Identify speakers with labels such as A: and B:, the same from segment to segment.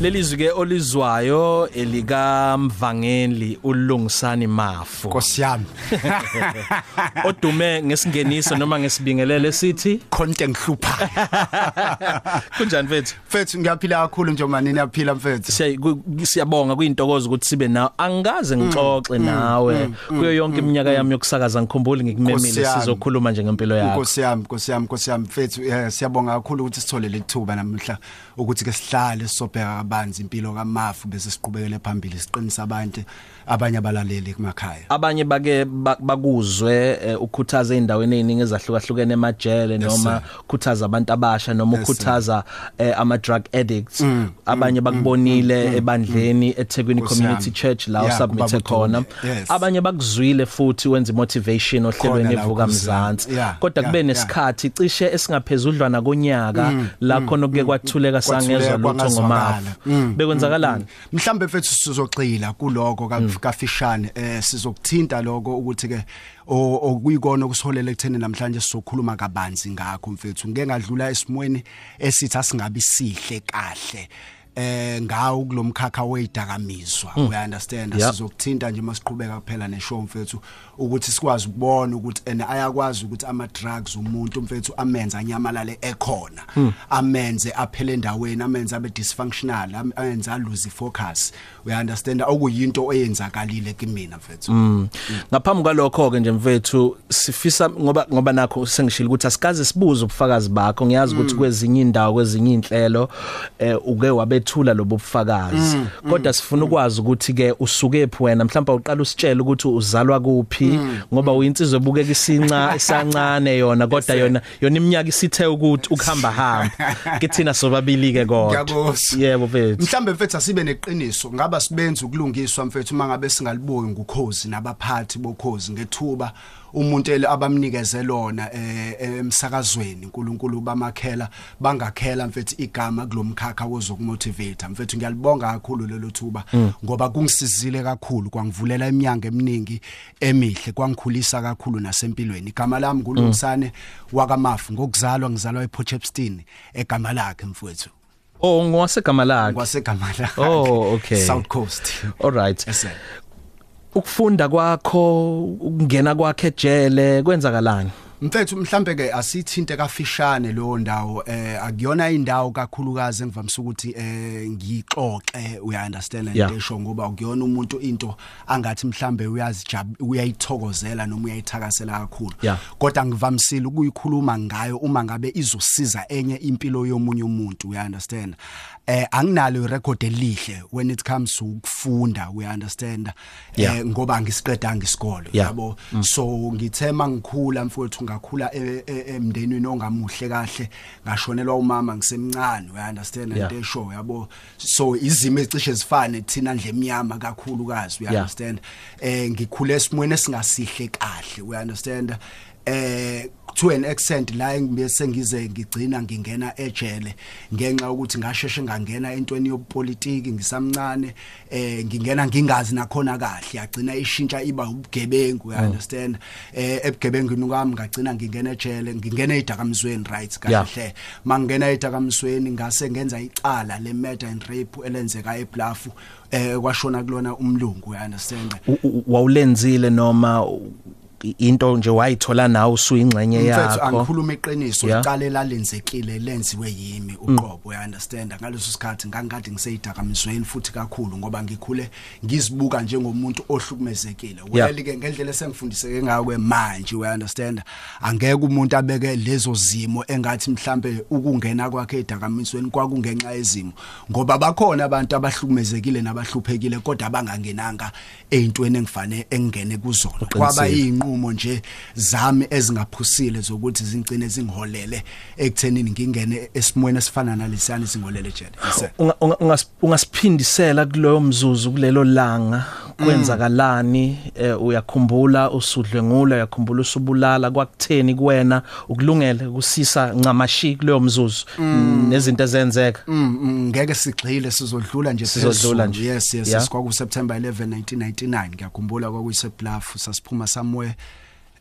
A: lelizwi ke olizwayo elika Mvangeli ulungisani mafu
B: Nkosi yami.
A: odume ngesingeniso noma ngesibingelele sithi
B: Konke ngihlupha.
A: kunjani mfethu
B: Mfethu ngiyaphila kakhulu njengoba nini yaphila mfethu.
A: Siyabonga kuyintokozo ukuthi sibe nawe angikaze ngixoxe nawe kuyo yonke iminyaka yami yokusakaza ngikhumbule ngikumemile sizokhuluma nje ngempilo yakho
B: Nkosi yami, Nkosi yami, Nkosi yami mfethu eh, siyabonga kakhulu ukuthi sithole lethuba namhla ukuthi ke sihlale sobheka kabanzi impilo kaMafu bese siqhubekele phambili siqinisa abantu. Abanye abalaleli emakhaya.
A: abanye bake ba- bakuzwe eh, ukhuthaza endaweni eziningi ezahlukahlukene emajele noma ukhuthaza abantu abasha noma
B: Yes, sir.
A: ukhuthaza eh, ama drug addicts abanye bakubonile ebandleni eThekwini
B: Nkosi
A: Community
B: yami.
A: Church la
B: Yeah,
A: usubmit
B: kubaba
A: khona
B: uDube. Yes.
A: abanye bakuzwile futhi wenza motivation ohlelweni
B: Khona la
A: evuka
B: uKhosi
A: mzansi
B: yami. Yeah,
A: kodwa
B: yeah,
A: kube
B: yeah.
A: nesikhathi cishe esingaphezudlwana konyaka la khona kuke kwathuleka sangezwa lutho
B: kwangazwakala.
A: ngomafu
B: Mm,
A: bekwenzakalani
B: mhlambe mfethu sizogxila kuloko ka- kafishane eh sizokuthinta lokho ukuthi ke okuyikona okusiholela ekutheni namhlanje sizokhuluma kabanzi ngakho mfethu. Ngeke ngadlula esimweni esithi asingabi sihle kahle. Eh ngawo kulomkhakha weyidakamizwa we understand
A: Yep.
B: sizokuthinta nje masiqhubeka kuphela neshow mfethu ukuthi sikwazi ukubona ukuthi ene ayakwazi ukuthi ama drugs umuntu mfethu amenza anyamalale ekhona. Amenze aphele endaweni amenze abe dysfunctional am- amenze lose focus we understand okuyinto eyenzakalile kimina mfethu.
A: Ngaphambi kwalokho ke nje mfethu sifisa ngoba ngoba nakho sengishilo ukuthi asikaze sibuze ubufakazi bakho. Ngiyazi ukuthi kwezinye indawo kwezinye inhlelo eh uke wabethula lobo bufakazi. Kodwa sifuna ukwazi ukuthi ke usuke phi wena mhlawumbe uqala usitshele ukuthi uzalwa kuphi ngoba uyinsizwe ebukeka isinca isancane yona kodwa yona yona iminyaka isithe ukuthi ukuhamba hamba. Kithina sobabili ke kodwa. Yebo mfethu.
B: Mhlambe mfethu asibe neqiniso. Ngaba sibenza ukulungiswa mfethu mangabe singalibuki ngukhozi nabaphathi bokhozi ngethuba umuntu abamnikeze lona eh, emsakazweni uNkulunkulu bamakhela bangakhela mfethu igama kulomkhakha wozokumotivate mfethu ngiyalibonga kakhulu lelo thuba ngoba kungisizile kakhulu kwangivulela iminyango eminingi emihle kwangikhulisa kakhulu nasempilweni. Igama lami ngulungisane wakamafu ngokuzalwa ngizalwa ePortchepstein egama lakhe mfethu.
A: Oh ngwasegama lakhe?
B: Kwasegama lakhe.
A: Oh, okay.
B: South Coast.
A: All right. Ukufunda kwakho ukungena kwakhe ejele kwenzakalani?
B: Mfethu mhlambe ke asithinte kafishane lo ndawo eh akuyona indawo kakhulukazi engivamisa ukuthi eh ngixoxe uya understand
A: Yeah.
B: ndesho ngoba akuyona umuntu into angathi mhlambe uyayithokozela noma uyayithakasela kakhulu. Kodwa ngivamisile ukuyikhuluma ngayo uma ngabe izosiza enye impilo yomunye umuntu uya understand eh anginalo irecord elihle when it comes to ukufunda we understand eh ngoba ngisiqedanga isikole
A: Yeah.
B: yabo? So ngithema ngikhula mfowethu ngakhula e- e- emndenini ongamuhle kahle ngashonelwa umama ngisemncane we understand
A: Yeah.
B: and show yabo so izimo ezicishe zifane thina ndle emnyama kakhulu kazi we
A: Yeah.
B: understand eh ngikhule esimweni esingasihle kahle we understand eh to an extent la ngibese ngize ngigcina ngingena ejele ngenxa ukuthi ngasheshe ngangena entweni yopolitiki ngisamncane eh ngingena ngingazi nakhona kahle yagcina ishintsha iba ubugebengu you understand? Eh ebugebengini kwami ngagcina ngingena ejele ngingena edakamizweni right
A: Yeah.
B: kahle mangena edakamizweni ngase ngenza icala le murder and rape elenzeka eBluff eh kwashona kulona umlungu you understand?
A: Wawulenzile noma into nje wayithola nawe usuyingxenye
B: mfethu
A: yakho.
B: angikhuluma iqiniso
A: Yeah.
B: icala lalenzekile lenziwe yimi uqobo you understand ngaleso sikhathi ngangikade ngiseyidakamizweni futhi kakhulu ngoba ngikhule ngizibuka njengomuntu ohlukumezekile.
A: Yeah.
B: well ke ngendlela esengifundiseke ngayo manje you understand angeke umuntu abeke lezo zimo engathi mhlambe ukungena kwakhe edakamizweni kwakungenxa yezimo ngoba bakhona abantu abahlukumezekile nabahluphekile kodwa abangangenanga ezintweni engifane engene kuzona. Kwaba iyinqumo nje zami ezingaphusile zokuthi zingcine zingiholele ekuthenini ngingene esimweni esifana nalesiyana singolele
A: ungas- ungasiphindisela kuloyo mzuzu kulelo langa. Kwenzakalani? Eh, uyakhumbula usudlwengula uyakhumbula usubulala? Kwakutheni kuwena ukulungele kusisa ncamashi kuleyo mzuzu? Nezinto ezenzeka?
B: Mm, mm, ngeke sigxile sizodlula nje
A: Sizodlula nje.
B: yes yes kwaku September 11 1999 ngiyakhumbula kwakuyisebluff sasiphuma somewhere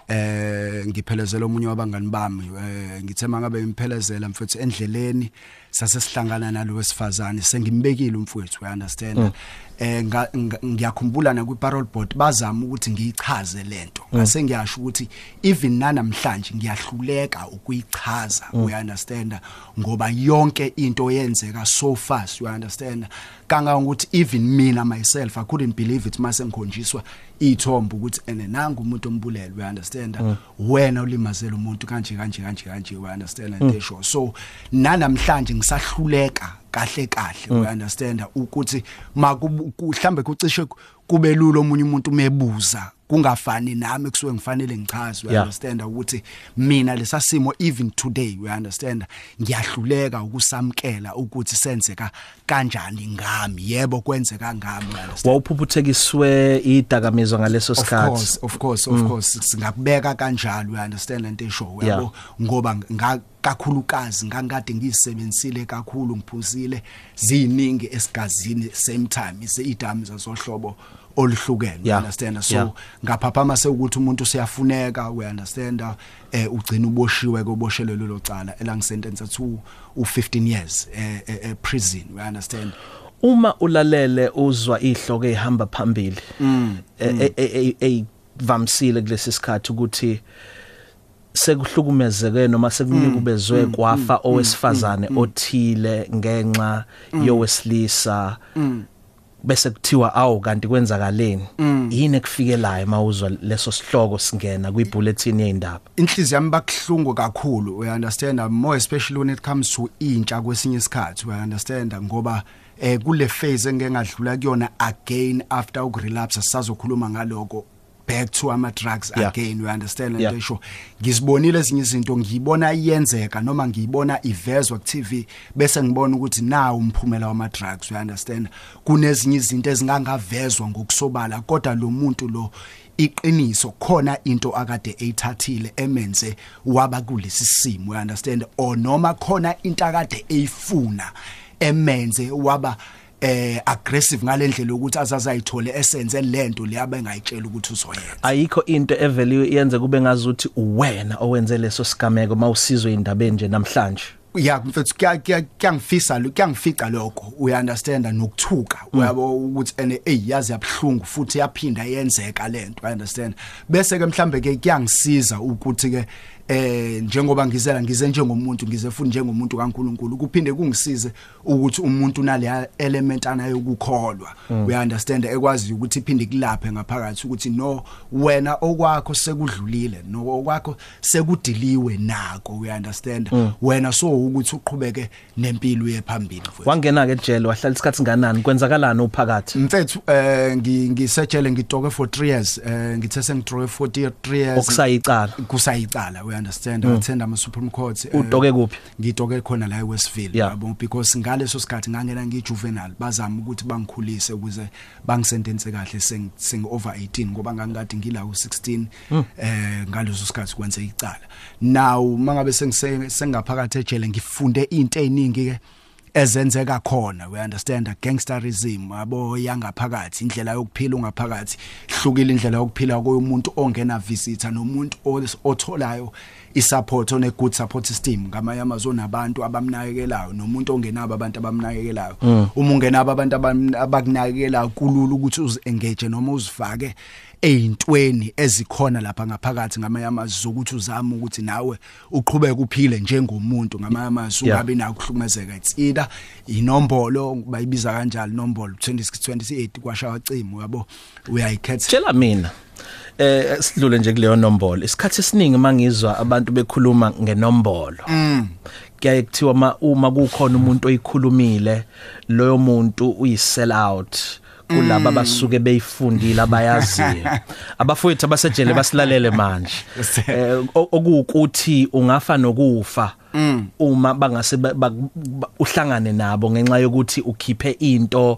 B: eh ngiphelezela omunye wabangani bami eh ngithe mangabe imphelezela mfethu endleleni sase sihlangana nalo wesifazane sengimbekile umfowethu you understand eh nga- nga- ngiyakhumbula na kwi parole board bazama ukuthi ngiyichaze lento ngase ngiyasho ukuthi even nanamhlanje ngiyahluleka ukuyichaza you understand ngoba yonke into yenzeka so fast you understand kangangokuthi even mina myself i couldn't believe it mase ngikhonjiswa ithombo ukuthi ene nanga umuntu ombulele you understand wena ulimazela umuntu kanje kanje kanje kanje you understand and they sure. So nanamhlanje ngisahluleka kahle kahle you understand ukuthi mhlambe kucishe kube lulo omunye umuntu mebuza kungafani nami kusuke ngifanele ngichaze you
A: Yeah.
B: understand ukuthi mina lesasimo even today you understand ngiyahluleka ukusamkela ukuthi senzeka kanjani ngami. Yebo kwenzeka ngami
A: wawuphuphuthekiswe idakamizwa ngaleso
B: of
A: sikhathi.
B: course of course of course. Singakubeka kanjalo you understand lento esho yabo ngoba nga kakhulukazi ngangikade ngiyisebenzisile kakhulu ngiphuzile ziningi esigazini same time ise idami zasohlobo oluhlukene
A: Yeah.
B: understand so
A: Yeah.
B: ngaphaphama sekuthi umuntu siyafuneka we understand eh ugcina uboshiwe koboshelelo lo cala elangisentence to u15 years eh eh, prison we understand
A: uma ulalele uzwa ihloko ehamba phambili
B: Mm,
A: eyivamsile kulesi sikhathi ukuthi sekuhlukumezeke noma sekunikubezwe
B: Mm,
A: kwafa owesifazane othile ngenxa
B: Mm.
A: Yowesilisa bese kuthiwa awu kanti kwenzakaleni?
B: Mm.
A: yini ekufikelayo mawuzwa leso sihloko singena kwibulletin yeindaba
B: inhliziyo yami bakuhlungu kakhulu we understand more especially when it comes to intsha kwesinye isikhathi we understand ngoba eh kule phase engengadlula kuyona again after ukurelapse sisazokhuluma ngaloko back to ama drugs
A: Yeah.
B: again we understand and yeah. sure ngizibonile ezinye izinto ngiyibona iyenzeka noma ngiyibona ivezwa ku TV bese ngibona ukuthi nawo umphumela wama drugs we understand kunezinye izinto ezingangavezwa ngokusobala kodwa lo muntu lo iqiniso khona into akade eyithathile emenze waba kulesi simo you understand or noma khona into akade eyifuna emenze waba eh aggressive ngalendlela ukuthi azazayithole esenze lento leyabe engayitshela ukuthi uzoyenza.
A: Ayikho into evele yenze kube ngazuthi uwena owenze leso sigameko mawusizwe indaba nje namhlanje.
B: Ya mfethu kuya- kuya- kuyangifisa kuyangifica lokho. Uya understand nokuthuka uyabo ukuthi ene hey yazi yabhlungu futhi yaphinda yenzeka lento i understand. Bese ke mhlambe ke kuyangisiza ukuthi ke eh njengoba ngizela ngize njengomuntu ngize futhi njengomuntu kaNkuluNkulu kuphinde kungisize ukuthi umuntu unale element anayo ukukholwa. Uya understand ekwazi ukuthi iphinde kulaphe ngaphakathi ukuthi no wena okwakho sekudlulile no okwakho sekudiliwe nako uya understand wena so ukuthi uqhubeke nempilo yephambili
A: wangena ke ejele wahlala isikhathi nganani kwenzakalana uphakathi?
B: Mfethu eh ngi- ngisejele ngidoke for 3 years. Eh ngithe sengidroke for 3 years.
A: Okusayicala.
B: Kusayicala we understand attend ama supreme court eh,
A: udoke kuphi?
B: ngidoke khona la eWestville yabo? Because ngaleso sikhathi ngangena ngijuvenile bazama ukuthi bangikhulise ukuze bangisentense kahle seng over 18 ngoba ngangikade ngila u16 eh ngaleso sikhathi kwenze icala. Now mangabe sengise- sengaphakathi ejele ngifunde into eziningi ke ezenzeka khona we understand gangsterism yabo yangaphakathi indlela yokuphila ungaphakathi hlukile indlela yokuphila komuntu ongena visitor nomuntu otholayo isupport one good support system ngamanye amazwe nabantu abamnakekelayo nomuntu ongenabo abantu abamnakekelayo. Uma ungenabo abantu abakunakekelayo kulula ukuthi uziengage noma uzifake eyintweni ezikhona lapha ngaphakathi ngamanye amazwi zokuthi uzame ukuthi nawe uqhubeke uphile njengomuntu ngamanye amazwi
A: Yeah.
B: ungabi nakho ukuhlukumezeka. It's either inombolo bayibiza kanjalo inombolo 2628 kwashawa cimo yabo? Uyayikhetha.
A: Tshela mina eh sidlule nje kuleyo nombolo. Isikhathi esiningi mangizwa abantu bekhuluma ngenombolo kuyaye kuthiwa ma uma kukhona umuntu oyikhulumile loyo muntu uyisell out. Kulabo abasuke beyifundile abayaziyo abafowethu abasejele basilalele manje. Eh o- okuwukuthi ungafa nokufa. Uma bangase ba- ba- ba- uhlangane nabo ngenxa yokuthi ukhiphe into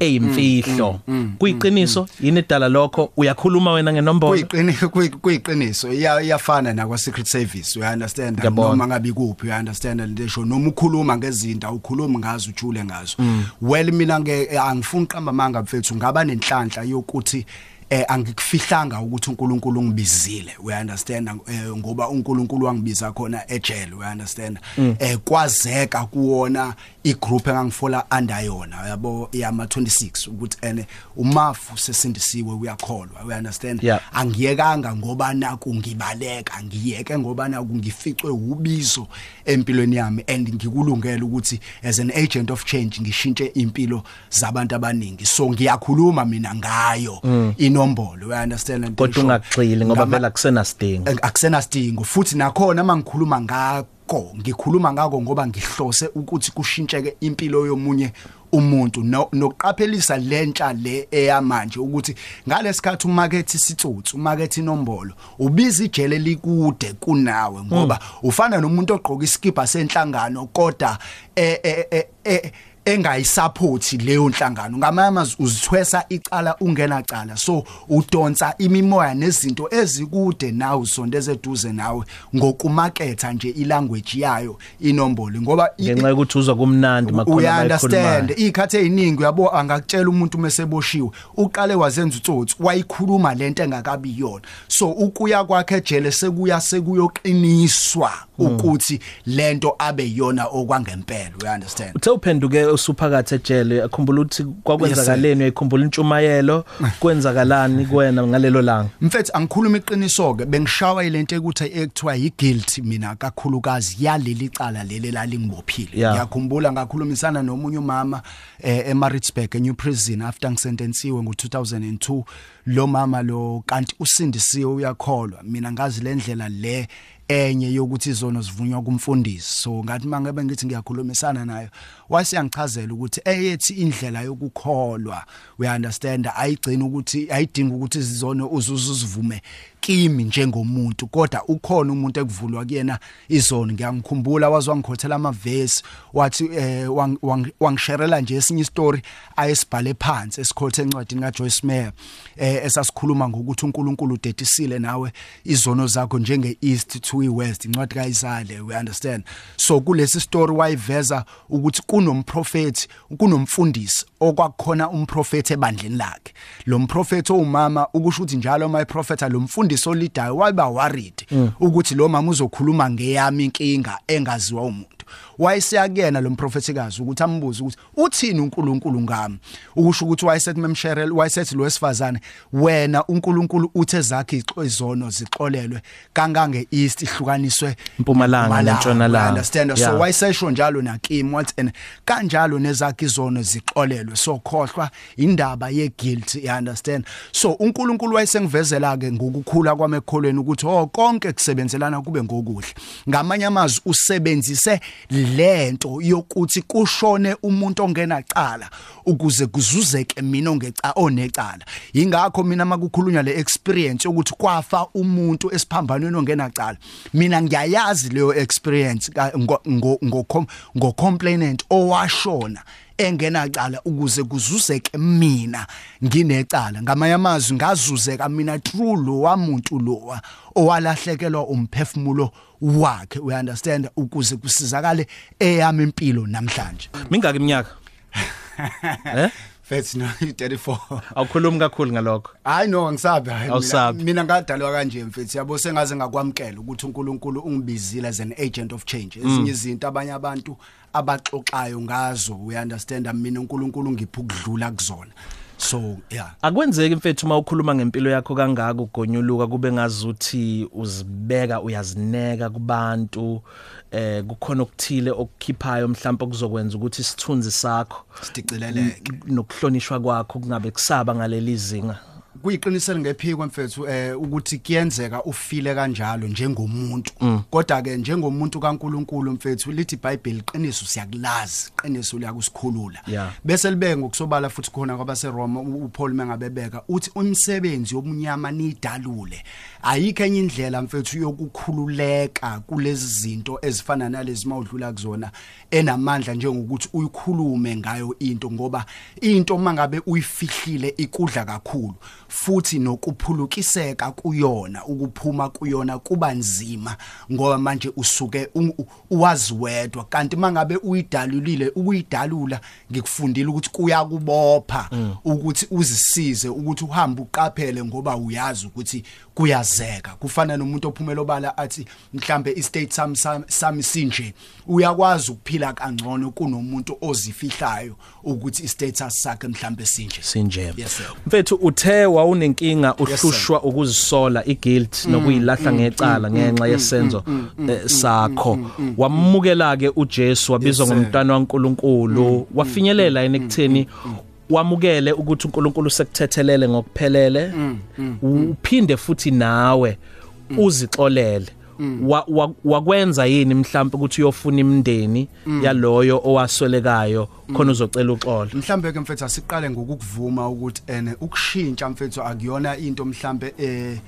A: eyimfihlo. Kuyiqiniso yini edala lokho? Uyakhuluma wena ngenombolo?
B: Kuyiqiniso kuyiqiniso iya- iyafana nakwa secret service you understand? Noma ngabe kuphi you understand? Lesho noma ukhuluma ngezinto awukhulumi ngazo ujule ngazo. Well mina angifuni qamba manga mfethu ngaba nenhlanhla yokuthi eh angikufihlanga ukuthi uNkulunkulu ungibizile we understand eh, ngoba uNkulunkulu wangibiza khona ejele we understand eh kwazeka kuona igroup engangifola under yona yabo yama 26 ukuthi ene umafu sesindisiwe uyakholwa we understand
A: Yeah.
B: angiyekanga ngoba naku ngibaleka ngiyeke ngoba naku ngificwe ubizo empilweni yami and ngikulungela ukuthi as an agent of change ngishintshe impilo zabantu abaningi so ngiyakhuluma mina ngayo inombolo we understand and
A: Mm. kodwa ungagxili ngoba vele akusenasidingo
B: Ak- akusenasidingo futhi nakhona mangikhuluma ngakho ngikhuluma ngako ngoba ngihlose ukuthi kushintsheke impilo yomunye umuntu. No- nokuqaphelisa lentsha le eyamanje ukuthi ngalesikhathi umarket isitsotsi umarket inombolo ubiza ijele likude kunawe ngoba ufana nomuntu ogqoka iskipa senhlangano kodwa eh eh eh, eh engayisupport leyo nhlangano. Ngamanye amazwi uzithwesa icala ungena cala. So udonsa imimoya nezinto ezikude nawe usondeze eduze nawe ngokumaketha nje ilanguage yayo inombolo ngoba
A: ngenxa yokuthi uzwa kumnandi makhona
B: uya understand ikhathi eziningi uyabo angakutshela umuntu meseboshiwe uqale wazenza utsotsi wayikhuluma lento engakabi yona. So ukuya kwakhe ejele sekuya sekuyoqiniswa ukuthi lento abe yona okwangempela you understand
A: uthe uphenduke usuphakathi ejele akhumbula ukuthi kwakwenzakaleni uyayikhumbula intshumayelo kwenzakalani kuwena ngalelo langa?
B: Mfethu angikhuluma iqiniso ke bengishawa ilento ekuthi ekuthiwa yi-guilt mina kakhulukazi yaleli cala leli lalingibophile
A: Yeah.
B: ngiyakhumbula ngakhulumisana nomunye umama eh, eMaritzburg eNew Prison after ngisentensiwe ngo2002 lo mama lo kanti usindisiwe uyakholwa. Mina ngazi lendlela le enye yokuthi izono zivunywa kumfundisi. So ngathi mangabe ngithi ngiyakhulumisana nayo wasiyangichazela ukuthi eyethi indlela yokukholwa we understand ayigcina ukuthi ayidingi ukuthi izono uzuzivume kimi njengomuntu kodwa ukhona umuntu ekuvulwa kuyena izono. Ngiyangikhumbula wazwangikhothela amavesi wathi eh, wang- wang- wangisherela nje esinye istory ayesibhale phansi esikhothe encwadini kaJoyce Meyer eh esasikhuluma ngokuthi uNkulunkulu udetisile nawe izono zakho njenge east to west incwadi kaIsaya we understand. So kulesi story wayiveza ukuthi kunomprofeti kunomfundisi okwakhona umprofeti ebandleni lakhe. Lo mprofeti owumama ukusho ukuthi njalo my prophet lo mfundisi olidayo waba worried ukuthi lo mama uzokhuluma ngeyami inkinga engaziwa umuntu. Wayesiyakuyena lo mprofetikazi ukuthi ambuze ukuthi uthini uNkulunkulu ngami? Ukusho ukuthi wayesethi memsherel wayesethi lo wesifazane wena uNkulunkulu uthe zakhe izono zixolelwe kangange east ihlukaniswe
A: Mpumalanga
B: Mpumalanga,
A: nentshonalanga.
B: understand? So wayesesho njalo nakimi wathi and kanjalo nezakhe izono zixolelwe. So khohlwa indaba ye guilt you understand? So uNkulunkulu wayesengivezela ke ngokukhula kwami ekholweni ukuthi oh konke kusebenzelana kube ngokuhle. Ngamanye amazwi usebenzise lento yokuthi kushone umuntu ongena cala ukuze kuzuzeke mina ongeca onecala. Ingakho mina makukhulunywa le experience yokuthi kwafa umuntu esiphambanweni ongena cala mina ngiyayazi leyo experience ngo- ngo complainant owashona engenacala ukuze kuzuzeke mina nginecala. Ngamanye amazwi ngazuzeka mina true lo wamuntu lo owalahlekelwa umphefumulo wakhe we understand ukuze kusizakale eyami impilo namhlanje.
A: Mingaki iminyaka eh?
B: Fethi no 34
A: awukhulumi kakhulu ngalokho.
B: Hayi no ngisabi hayi mina-
A: Awusabi.
B: mina ngadalwa kanje mfethu yabo sengaze ngakwamkela ukuthi uNkulunkulu ungibizile as an agent of change. Ezinye izinto abanye abantu abaxoxayo ngazo we understand mina uNkulunkulu ngipha ukudlula kuzona. So yeah.
A: Akwenzeki mfethu uma ukhuluma ngempilo yakho kangaka ugonyuluka kube ngazuthi uzibeka uyazineka kubantu eh kukhona okuthile okukhiphayo mhlawumbe okuzokwenza ukuthi isithunzi sakho
B: sidicileleke
A: nokuhlonishwa kwakho kungabe kusaba ngaleli zinga.
B: Kuyiqinisele ngephiko mfethu eh ukuthi kuyenzeka ufile kanjalo njengomuntu. Kodwa ke njengomuntu kaNkuluNkulu mfethu lithi iBhayibheli qiniso siyakulazi qiniso liyakusikhulula. Bese libeke ngokusobala futhi khona kwabase Roma u- uPaul mengabebeka uthi umsebenzi yobunyama nidalule ayikho enye indlela mfethu yokukhululeka kulezi zinto ezifana nalezi mawudlula kuzona enamandla njengokuthi uyikhulume ngayo into ngoba into mangabe uyifihlile ikudla kakhulu. Futhi nokuphulukiseka kuyona ukuphuma kuyona kuba nzima ngoba manje usuke u- u- uwazi wedwa. Kanti mangabe uyidalulile ukuyidalula ngikufundile ukuthi kuyakubopha ukuthi uzisize ukuthi uhambe uqaphele ngoba uyazi ukuthi kuyazeka. Kufana nomuntu ophumela obala athi mhlambe istate sami sami- sami sinje uyakwazi ukuphila kangcono kunomuntu ozifihlayo ukuthi istatus sakhe mhlambe sinje.
A: Sinje.
B: Yes, sir.
A: mfethu uthe wawunenkinga uhlushwa ukuzisola iguilt nokuyilahla ngecala ngenxa yesenzo eh, sakho. wamukela ke uJesu wabizwa
B: Yes, sir.
A: ngomntwana waNkuluNkulu wafinyelela yena ekutheni wamukele ukuthi uNkulunkulu sekuthethelele ngokuphelele. Uphinde futhi nawe uzixolele. Wa- wa- wakwenza yini mhlawumbe ukuthi uyofuna imndeni yaloyo owaswelekayo khona uzocela uxolo?
B: Mhlambe ke mfethu asiqale ngokuvuma ukuthi ene ukushintsha mfethu akuyona into mhlambe eh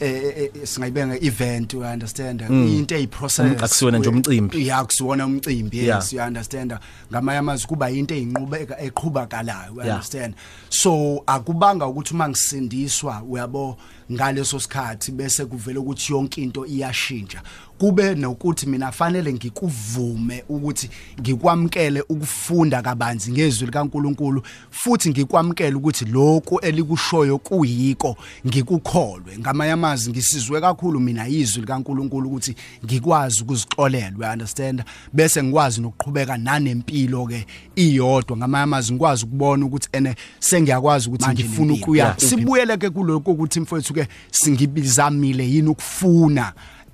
B: eh eh, singayibenga event you understand into eyiprocess
A: akusiwona nje umcimbi.
B: ya kusiwona umcimbi yes you understand ngamanye amazwi kuba into eyinqubeka eqhubakalayo you understand so akubanga ukuthi uma ngisindiswa uyabo ngaleso sikhathi bese kuvela ukuthi yonke into iyashintsha. Kube nokuthi mina fanele ngikuvume ukuthi ngikwamkele ukufunda kabanzi ngezwi likaNkuluNkulu futhi ngikwamkele ukuthi lokho elikushoyo kuyiko ngikukholwe ngamanye amazwi ngisizwe kakhulu mina izwi likaNkuluNkulu ukuthi ngikwazi ukuzixolela you understand bese ngikwazi nokuqhubeka nanempilo ke iyodwa ngamanye amazwi ngikwazi ukubona ukuthi ene sengiyakwazi ukuthi
C: Manje
B: ngifuna
C: nempilo.
B: ukuya
A: Yeah.
B: sibuyele ke kuloko ukuthi mfowethu ke singibizamile yini ukufuna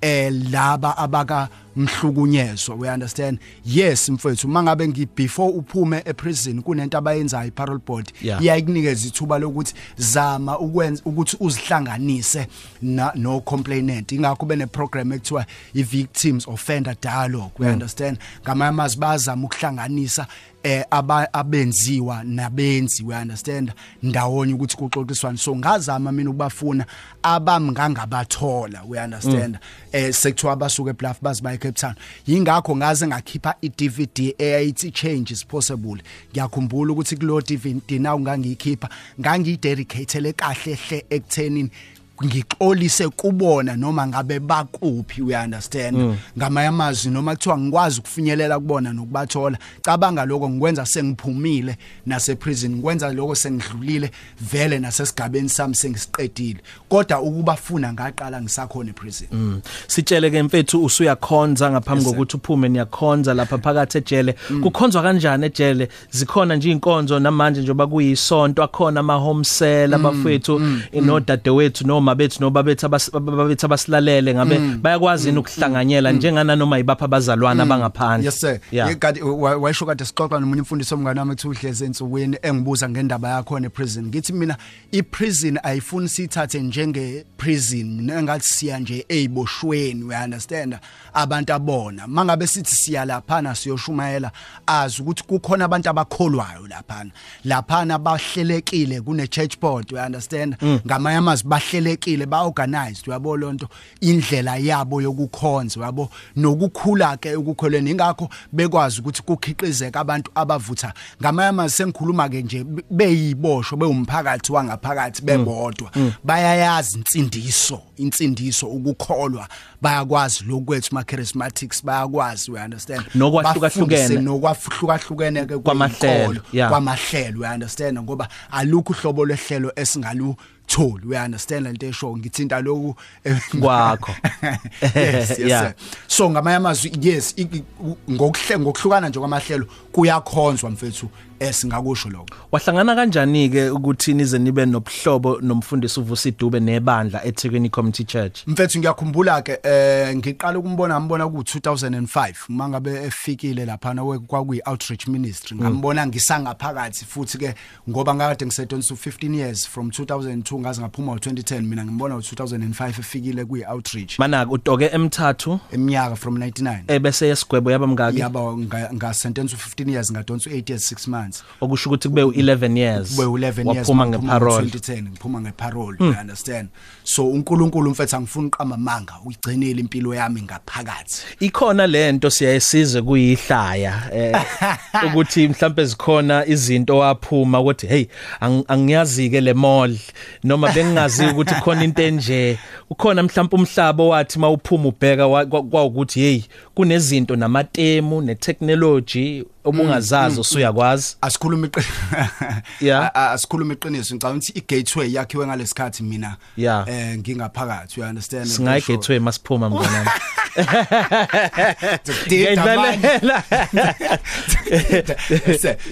B: eh laba abaka mhlukunyezwa we understand? Yes mfowethu mangabe ngi before uphume eprison kunento abayenzayo iparole board
A: Yeah.
B: iyayikunikeza ithuba lokuthi zama ukwenza ukuthi uzihlanganise no complainant ingakho bene program ekuthiwa i victims offender dialogue we understand? Ngamanye amazwi bazama ukuhlanganisa eh abenziwa nabenzi we understand? Ndawonye ukuthi kuxoxiswane. So ngazama mina ukubafuna abamngangabathola we understand? Eh sekuthiwa abasuka eBluff baziba eCape Town yingakho ngaze ngakhipha iDVD eyayithi change is possible. Ngiyakhumbula ukuthi kulo DVD nawu ngangiyikhipha ngangiyidedicatele kahle hle ekuthenini ngixolise kubona noma ngabe bakuphi we understand? Ngamanye amazwi noma kuthiwa ngikwazi ukufinyelela kubona nokubathola. Cabanga lokho ngikwenza sengiphumile nase prison ngikwenza lokho sengidlulile vele nasesigabeni sami sengisiqedile. Kodwa ukubafuna ngaqala ngisakhona eprison.
A: Mm. sitshele ke mfethu usuyakhonza ngaphambi
B: Yes, sir.
A: kokuthi uphume niyakhonza lapha phakathi ejele. Kukhonzwa kanjani ejele? Zikhona nje inkonzo namanje njoba kuyisonto akhona ama home cell abafethu inodadewethu noma bethu nobabethu abas- ababethu abasilalele ngabe bayakwazi yini ukuhlanganyela njengana noma ibapha abazalwana abangaphandle
B: yes sir.
A: Yeah.
B: yeah. kade wa- wayisho kade sixoxa nomunye umfundisi omngane wami ethi uhleze ensukwini engibuza ngendaba yakho ne prison ngithi mina i prison ayifuni sithathe njenge prison mina ngathi siya nje eziboshweni we understand? Abantu abona. Mangabe sithi siya laphana siyoshumayela azi ukuthi kukhona abantu abakholwayo laphana. Laphana bahlelekile kune church board we understand? Ngamanye amazwi bahlelekile ba organized uyabo lonto indlela yabo yokukhonza yabo. Nokukhula ke ukukholweni ingakho bekwazi ukuthi kukhiqizeke abantu abavutha. Ngamanye amazwi sengikhuluma ke nje be- beyibosho bewumphakathi wangaphakathi bebodwa. Bayayazi insindiso insindiso ukukholwa. Bayakwazi lokwethu ma charismatics bayakwazi we understand?
A: Nokwahlukahlukene.
B: Nokwahlukahlukene ke
A: Kwamahlelo,
B: kwamahlelo we understand? Ngoba alukho uhlobo lwehlelo esingalutholi we understand lento esho ngithinta lokhu
A: Kwakho.
B: yes yes so ngamanye amazwi yes ngokuhle ngokuhlukana nje kwamahlelo kuyakhonzwa mfethu. Esingakusho lokho.
A: Wahlangana kanjani ke ukuthi nize nibe nobuhlobo nomfundisi uvusa idube nebandla eThekwini Community Church?
B: Mfethu ngiyakhumbula ke eh ngiqala ukumbona ngibona ku 2005 mangabe efikile lapha nawe kwakuyi outreach ministry ngambona ngisangaphakathi futhi ke ngoba ngakade ngisedonsa 15 years from 2002 ngaze ngaphuma u2010 mina ngimbona u2005 efikile kuyi outreach
A: mana utoke emthathu?
B: Eminyaka from 99
A: ebese yesigwebo yaba mngaki
B: yaba nga- ngasentence u15 years ngadonsa u8 years 6 months. Months
A: okusho ukuthi kube u11 years.
B: Kube 11 years
A: waphuma ngeparole.
B: ngo-2010 ngiphuma ngeparole you understand? So uNkulunkulu mfethu angifuni uqama manga uyigcinile impilo yami ngaphakathi.
A: Ikhona lento siyayisize kuyihlaya eh ukuthi mhlambe zikhona izinto waphuma ukuthi hey ang- angiyazi ke le mall noma bengingazi ukuthi khona into enje. Ukhona mhlambe umhlaba wathi mawuphuma ubheka wa- kwa- kwawukuthi hey kunezinto namatemu netechnology obungazazi usuyakwazi
B: asikhuluma iqi
A: Yeah.
B: A- a- asikhuluma iqiniso ngicabanga ukuthi igateway yakhiwe ngalesikhathi mina
A: Yeah.
B: eh ngingaphakathi you understand
A: singayi gateway masiphuma mnganami
B: ngiyidlalela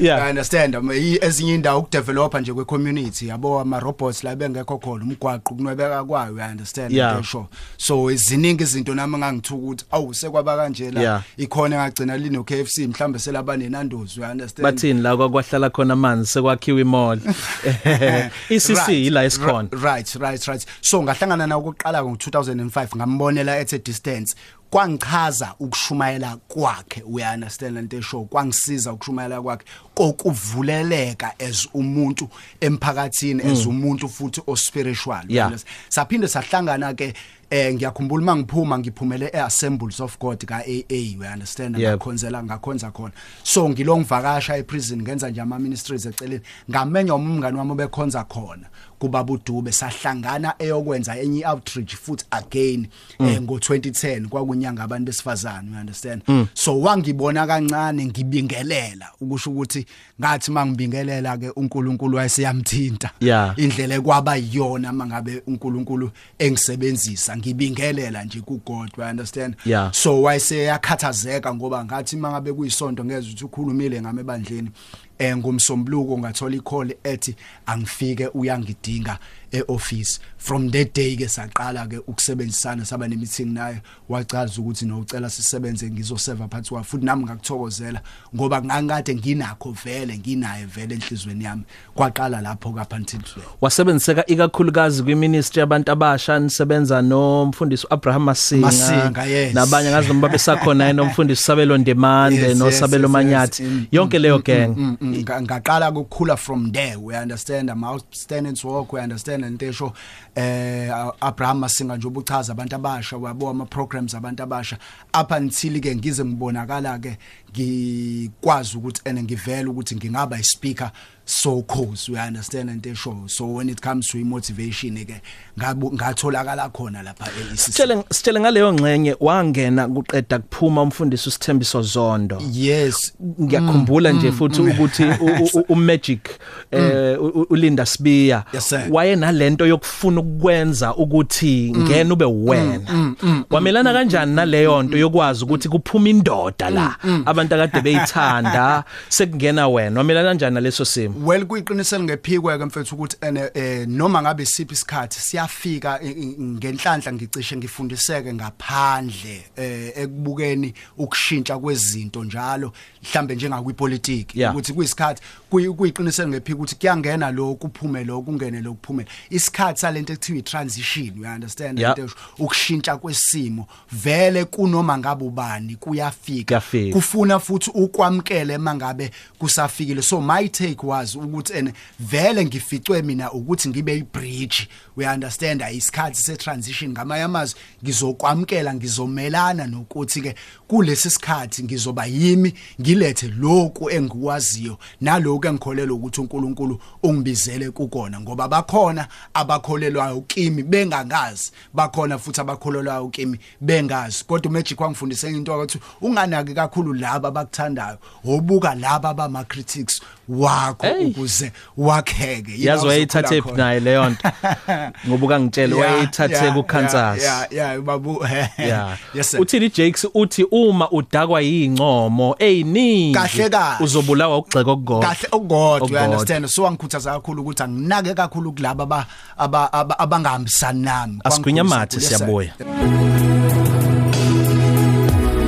A: Yeah.
B: I understand um, i- ezinye indawo ukudevelopa nje kwe-community yabo ama-robots la bengekho khona umgwaqo kunwebeka kwayo I understand
A: Yeah.
B: ngisho so ziningi izinto nami ngangithuka ukuthi awu sekwaba kanje la
A: Yeah.
B: ikhona engagcina lino KFC mhlambe selaba nenandozi you understand?
A: Bathini la kwakwahla khona amanzi sekwakhiwa imall ICC
B: Right,
A: ila esikhona
B: ri- right right right. So ngahlangana nawo ukuqala ngo2005 ngambonela at a distance. Kwangichaza ukushumayela kwakhe we understand lento esho kwangisiza ukushumayela kwakhe kokuvuleleka as umuntu emphakathini as umuntu futhi o spiritual you
A: Yeah.
B: understand? saphinde sahlangana ke eh ngiyakhumbula mangiphuma ngiphumele eassemblies of God ka AA we understand? Ngakhonzela ngakhonza khona. So ngilongivakasha eprison ngenza nje ama ministries eceleni. Ngamenya umngani wami obekhonza khona kuba budube sahlangana eyokwenza enye outreach futhi again eh, ngo2010 kwakunyanga abantu besifazane you understand so wangibona kancane ngibingelela ukusho ukuthi ngathi mangibingelela ke uNkulunkulu wayeseyamthinta
A: Yeah.
B: indlela kwaba yiyona mangabe uNkulunkulu engisebenzisa ngibingelela nje kuGod you understand
A: Yeah.
B: so wayeseyakhathazeka ngoba ngathi mangabe kuyisonto ngeze ukuthi ukhulumile ngame ebandleni eh ngomsombuluko ngathola icall ethi angifike uyangidinga eoffice. From that day ke saqala ke ukusebenzisana saba ne meeting naye. Wachaza ukuthi nocela sisebenze ngizoserve phansi kwa futhi nami ngakuthokozela ngoba ngangikade nginakho vele nginaye vele enhlizweni yami. Kwaqala lapho ka until today
A: wasebenziseka ikakhulukazi kwiministry yabantu abasha nisebenza nomfundisi uAbraham Masinga.
B: Masinga, yes.
A: nabanye ngazi noma besakhona yena umfundisi Sabelo Ndemande
B: Yes,
A: no
B: yes,
A: Sabelo
B: yes,
A: Manyathi.
B: Yes. Mm,
A: yonke leyo gang.
B: Mm, mm, nga- ngaqala ukukhula from there we understand am outstanding walk we understand into esho eh Abraham Masinga nje ubuchaza abantu abasha wabo ama programs abantu abasha. Up until ke ngize ngibonakala ke ngikwazi ukuthi ene ngivela ukuthi ngingaba ispeaker so cause we understand into esho so when it comes to motivation ke ngabu- ngatholakala khona lapha e
A: Sitshele sitshele ngaleyo ngxenye wangena kuqeda kuphuma umfundisi uSithembiso Zondo.
B: Yes.
A: Ngiyakhumbula nje futhi ukuthi u- u- uMagic eh u- u- uLinda Spiya
B: Yes, sir.
A: waye nalento yokufuna ukwenza ukuthi ngena ube wena. wamelana kanjani naleyo nto yokwazi ukuthi kuphuma indoda la abantu akade beyithanda sekungena wena wamelana kanjani naleso simo
B: well kuyiqinisela ngephikwe ke mfethu ukuthi ene eh, noma ngabe siphi isikhathi siyafika ngenhlanhla ngicishe ngifundiseke ngaphandle eh, ekubukeni ukushintsha kwezinto njalo mhlambe njengakwipolitiki
A: Yeah.
B: ukuthi kuyisikhathi kuyi- kuyiqinisela ngephikwe ukuthi kuyangena lo kuphume lo kungene lo kuphume isikhathi salento ekuthiwa i-transition you understand. Into ukushintsha kwesimo vele kunoma ngabe ubani kuyafika
A: Kuyafika.
B: Kufuna futhi ukwamkele mangabe kusafikile. So my take was ukuthi ene vele ngificwe mina ukuthi ngibe ibridge we understand isikhathi se transition ngamanye amazwi. Ngizokwamkela ngizomelana nokuthi ke kulesi sikhathi ngizoba yimi ngilethe lokhu engikwaziyo nalokho engikholelwa ukuthi uNkulunkulu ungibizele kukona. Ngoba bakhona abakholelwayo kimi bengangazi. Bakhona futhi abakholelwayo kimi bengazi. Kodwa uMagic wangifundise into ukuthi unganaki kakhulu laba abakuthandayo. Wobuka laba abama critics wakho
A: Hey.
B: ukuze wakheke Yila
A: yazi wayithathe
B: uzokhula
A: iphi
B: khona.
A: naye leyo nto ngoba ukangitshela
B: Yeah,
A: wayithathe
B: yeah,
A: kuKansas
B: yeah yeah babu
A: Yeah.
B: yes sir.
A: uthini Jakes uthi uma udakwa yingcomo eyiningi
B: Kahle kahle.
A: uzobulawa ukugxeka okugodwa
B: kahle okugodwa you
A: Okukodwa.
B: understand so wangikhuthaza kakhulu ukuthi anginake kakhulu kulabo aba- aba- aba- abangahambisani nami
A: asigwinya
B: Kwangikhulisa
A: mathe
B: kakhulu. Yes, sir.
A: siyabuya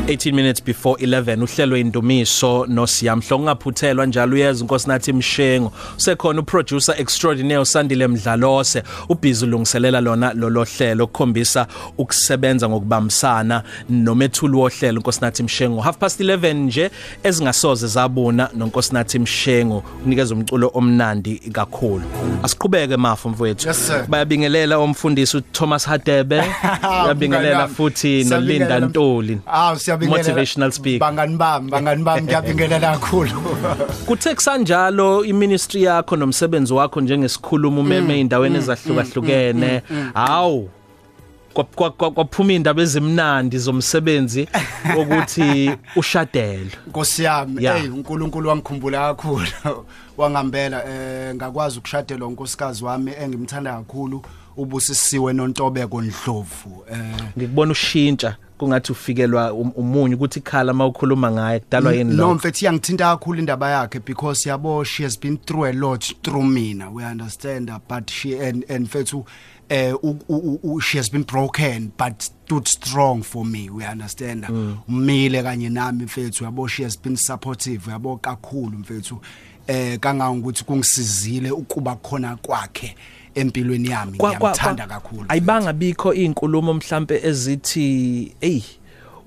A: 18 minutes before 11 uhlelo indumiso nosiyamhlo ungaphuthelwa njalo uyeza inkosi nathi imshengo usekhona uproducer extraordinaire usandile mdlalose ubhizi ulungiselela lona lolo hlelo ukukhombisa ukusebenza ngokubambisana nomethuli wohlelo inkosi nathi imshengo half past 11 nje ezingasoze zabona nonkosi nathi imshengo unikeza umculo omnandi kakhulu. Asiqhubeke mafu mfowethu.
B: Yes,
A: bayabingelela umfundisi uThomas Hadebe bayabingelela futhi noLinda Ntuli.
B: Ah.
A: Motivational speaker.
B: Bangani bami, bangani bami ngiyabingelela kakhulu.
A: Kuthe kusanjalo iministry yakho nomsebenzi wakho njengesikhuluma umeme endaweni ezahlukahlukene hawu kwa- kwa- kwa- kwaphuma indaba ezimnandi zomsebenzi ukuthi ushadele
B: Nkosi yami,
A: Yeah.
B: hey uNkulunkulu wangikhumbula kakhulu. Wangambela eh ngakwazi ukushadela unkosikazi wami engimthanda kakhulu ubusisiwe nontobeko Ndlovu. Eh
A: ngikubona ushintsha kungathi ufikelwa um- umunyu ukuthi ikhala mawukhuluma ngaye kudalwa yini
B: No
A: lo
B: mfethu iyangithinta kakhulu indaba yakhe because yabo she has been through a lot through mina we understand her, but she and and mfethu eh u- u- u- she has been broken but stood strong for me we understand her. umile kanye nami mfethu yabo she has been supportive yabo kakhulu mfethu eh kangangokuthi kungisizile ukuba khona kwakhe empilweni yami.
A: Kwa- kwa-
B: ngiyamthanda
A: kwa-
B: kakhulu.
A: ayibanga bikho izinkulumo mhlambe ezithi ey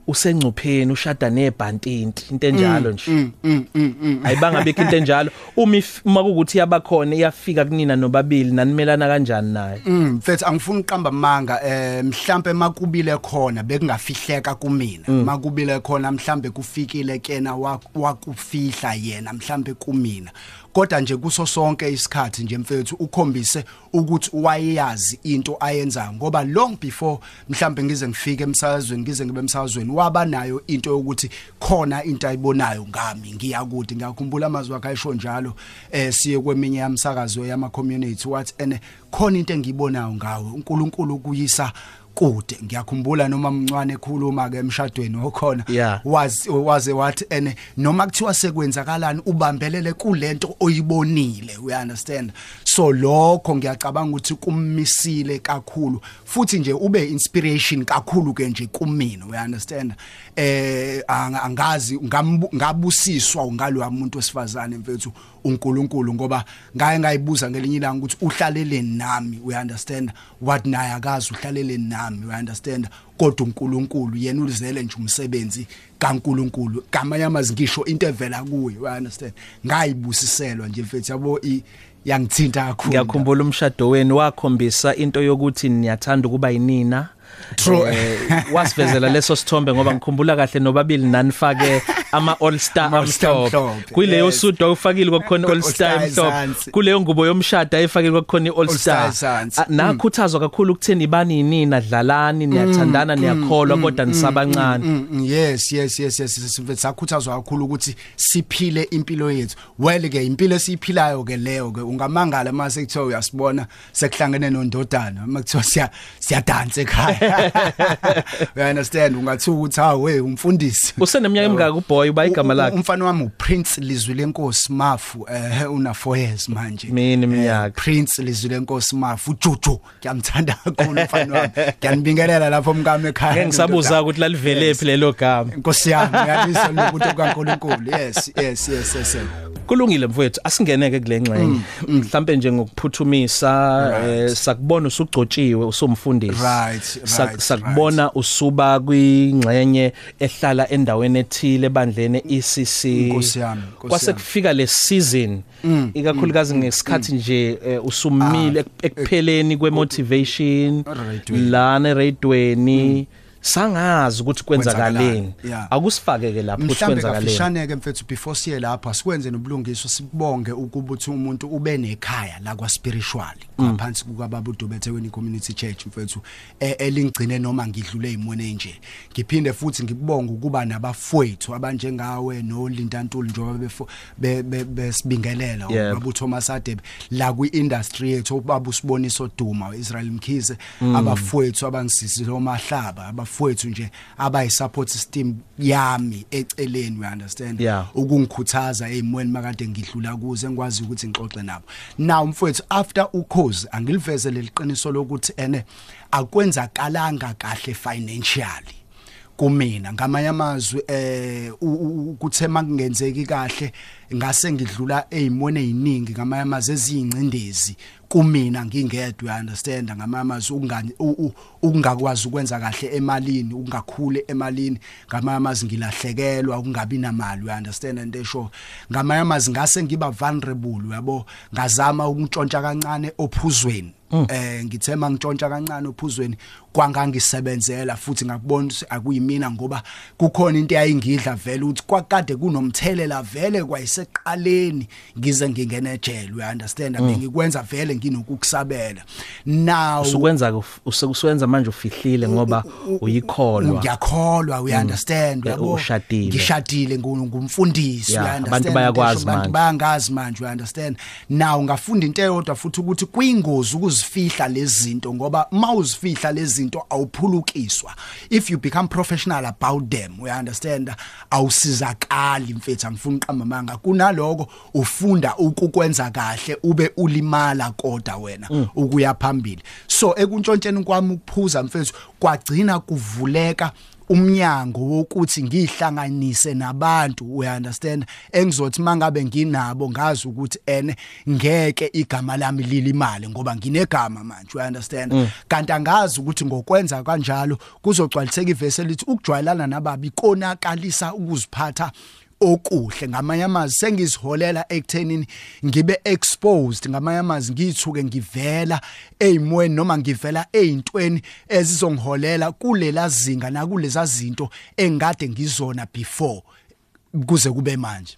A: usengcupheni ushada nebhantinti. Into enjalo nje.
B: mm, mm, mm, mm.
A: ayibanga bikho into enjalo. Uma if- uma kuukuthi yabakhona iyafika kunina nobabili nanimelana kanjani naye?
B: Mm mfethu angifuni uqamba manga eh mhlambe makubile khona bekungafihleka kumina. Makubile khona mhlambe kufikile kena wa- wakufihla yena mhlambe kumina. Kodwa nje kuso sonke isikhathi nje mfethu ukhombise ukuthi wayeyazi into ayenzayo ngoba long before mhlambe ngize ngifike emsakazweni ngize ngibe emsakazweni waba nayo into yokuthi khona into ayibonayo ngami ngiyakude. Ngiyakhumbula amazwi akhe ayisho njalo eh siye kweminye yamsakazo yama community wathi ene khona into engiyibonayo ngawe uNkulunkulu kuyisa kude. Ngiyakhumbula noma mncwane ekhuluma ke emshadweni okhona
A: Yeah.
B: wazi waze wathi ene noma kuthiwa sekwenzakalani ubambelele kulento oyibonile. We understand? So lokho ngiyacabanga ukuthi kummisile kakhulu. Futhi nje ube inspiration kakhulu ke nje kumina we understand? Eh anga- angazi ngambu- ngabusiswa ngalo muntu wesifazane mfethu. uNkulunkulu ngoba ngaye ngayibuza ngelinye ilanga ukuthi uhlalele nami we understand what naye akazi uhlalele nami we understand kodwa uNkulunkulu yena ulizele nje umsebenzi kaNkulunkulu. Gamanye amazwi ngisho into evela kuye we understand ngayibusiselwa nje mfethu yabo i- yangithinta kakhulu.
A: Ngiyakhumbula umshado wenu wakhombisa into yokuthi niyathanda ukuba yinina. Wasivezela leso sithombe ngoba ngikhumbula kahle nobabili nanifake ama all star
B: Ama All-Star
A: amhlophe.
B: amhlophe,
A: kuleyo
B: yes.
A: suit awufakile kokukhona all star
B: All-Star
A: emhlophe.
B: ezansi.
A: kuleyo ngubo yomshado ayifakile kokukhona all
B: All-Star
A: star
B: ezansi.
A: nakhuthazwa kakhulu ukutheni ibani yinina dlalani niyathandana niyakholwa kodwa nisabancane.
B: Mm, mm, yes yes yes yes yes, mfethu sakhuthazwa kakhulu ukuthi siphile impilo yethu. Well ke impilo esiyiphilayo ke leyo ke ungamangala mase kuthiwa uyasibona sekuhlangene nondodana makuthiwa siya siyadansa ekhaya. you understand? Ungathi ukuthi ha we umfundisi.
A: Useneminyaka emingaka uboy uba igama
B: U- u-
A: lakhe.
B: umfana wami uPrince Lizwi lenkosi Mafu eh una 4 years manje.
A: Mina iminyaka.
B: Eh, Prince Lizwi lenkosi Mafu uJuju ngiyamthanda kakhulu umfana wami. Ngiyanibingelela lapho mkami ekhaya.
A: Ngeke ngisabuza ukuthi lalivelephi lelo gama.
B: Nkosi yami ngiyabisa lokuthi kaNkuluNkulu yes yes yes yes yes.
A: kulungile mfowethu asingeneke kule ngxenye. Mhlambe nje ngokuphuthumisa
B: Right.
A: eh, sakubona usugcotshiwe usumfundisi
B: Right,
A: Sak-
B: right,
A: sakubona usuba kwingxenye ehlala endaweni ethile ebandleni ECC
B: Nkosi yami, Nkosi
A: kwase
B: yami.
A: kufika le season ikakhulukazi ngesikhathi nje eh, usumile ek- ekupheleni kwemotivation
B: Eradweni.
A: lana eradweni sangazi ukuthi kwenzakaleni.
B: Kwenzakalani, yeah.
A: akusifake ke lapho ukuthi
B: mhlambe
A: kwenzakaleni
B: kafishane ke mfethu before siye lapha sikwenze nobulungiswa sibonge ukuba uthi umuntu ube nekhaya la kwa spiritual ngaphansi kukababa uDubetheweni Community Church mfethu eh, elingcine noma ngidlule imone nje ngiphinde futhi ngikubonga ukuba nabafowethu abanjengawe noLinda Ntuli njengoba befo- be- be- besibingelela
A: Yebo.
B: ubaba uThomas Adebe la kwi-industry yethu ubaba usiboniso Duma uIsrael Mkhize abafowethu abangisizile omahlaba abafowethu nje abayisupport system yami eceleni we understand? Ukungikhuthaza ezimweni makade ngidlula kuze ngikwazi ukuthi ngixoxe nabo. Now mfowethu after ukhozi angiliveze leliqiniso lokuthi ene akwenzakalanga kahle financially kumina. Ngamanye amazwi eh kuthe makungenzeki kahle ngase ngidlula ezimone eziningi ngamanye amazwi eziyingcindezi kumina ngingedwa understand ngamamazwi ukungani ukungakwazi ukwenza kahle emalini ukungakhule emalini. Ngamamazwi ngilahlekelwa ukungabi namali you understand and esho ngamamazwi ngase ngiba vulnerable uyabo ngazama ukuntshontsha kancane ophuzweni. Mm. eh ngithema ngitshontsha kancane uphuzweni kwangangisebenzela futhi ngakubona ukuthi akuyimina ngoba kukhona into eyayingidla vele ukuthi kwakade kunomthelela vele kwayiseqaleni ngize ngingene ejele you understand? Mm. ngikwenza vele nginokukusabela. Now
A: usukwenza usukusenza manje ufihlile ngoba uyikholwa.
B: ngiyakholwa we understand?
A: Mm. uyabo ushadile.
B: Ngishadile ngumfundisi
A: you understand abantu bayakwazi manje.
B: abantu bayangazi manje you understand? Now ngafunda into eyodwa futhi ukuthi kuyingozi ukuzifihla lezi zinto ngoba mawuzifihla lezi zinto awuphulukiswa. If you become professional about them we understand awusizakali mfethu angifuni uqamba manga kunaloko ufunda ukukwenza kahle ube ulimala kodwa wena mm. ukuya phambili. So ekuntshontsheni kwami ukuphuza mfethu kwagcina kuvuleka umnyango wokuthi ngihlanganise nabantu we understand engizothi mangabe nginabo ngazi ukuthi ene ngeke igama lami lilimali ngoba nginegama manje we understand mm. kanti angazi ukuthi ngokwenza kanjalo kuzogcwaliseka ivesi elithi ukujwayelana nababi konakalisa ukuziphatha okuhle ngamanye amazwi. Sengiziholela ekuthenini ngibe exposed ngamanye amazwi ngithuke ngivela ezimweni noma ngivela ezintweni ezizongiholela kulela zinga nakuleza zinto engade ngizona before kuze kube manje.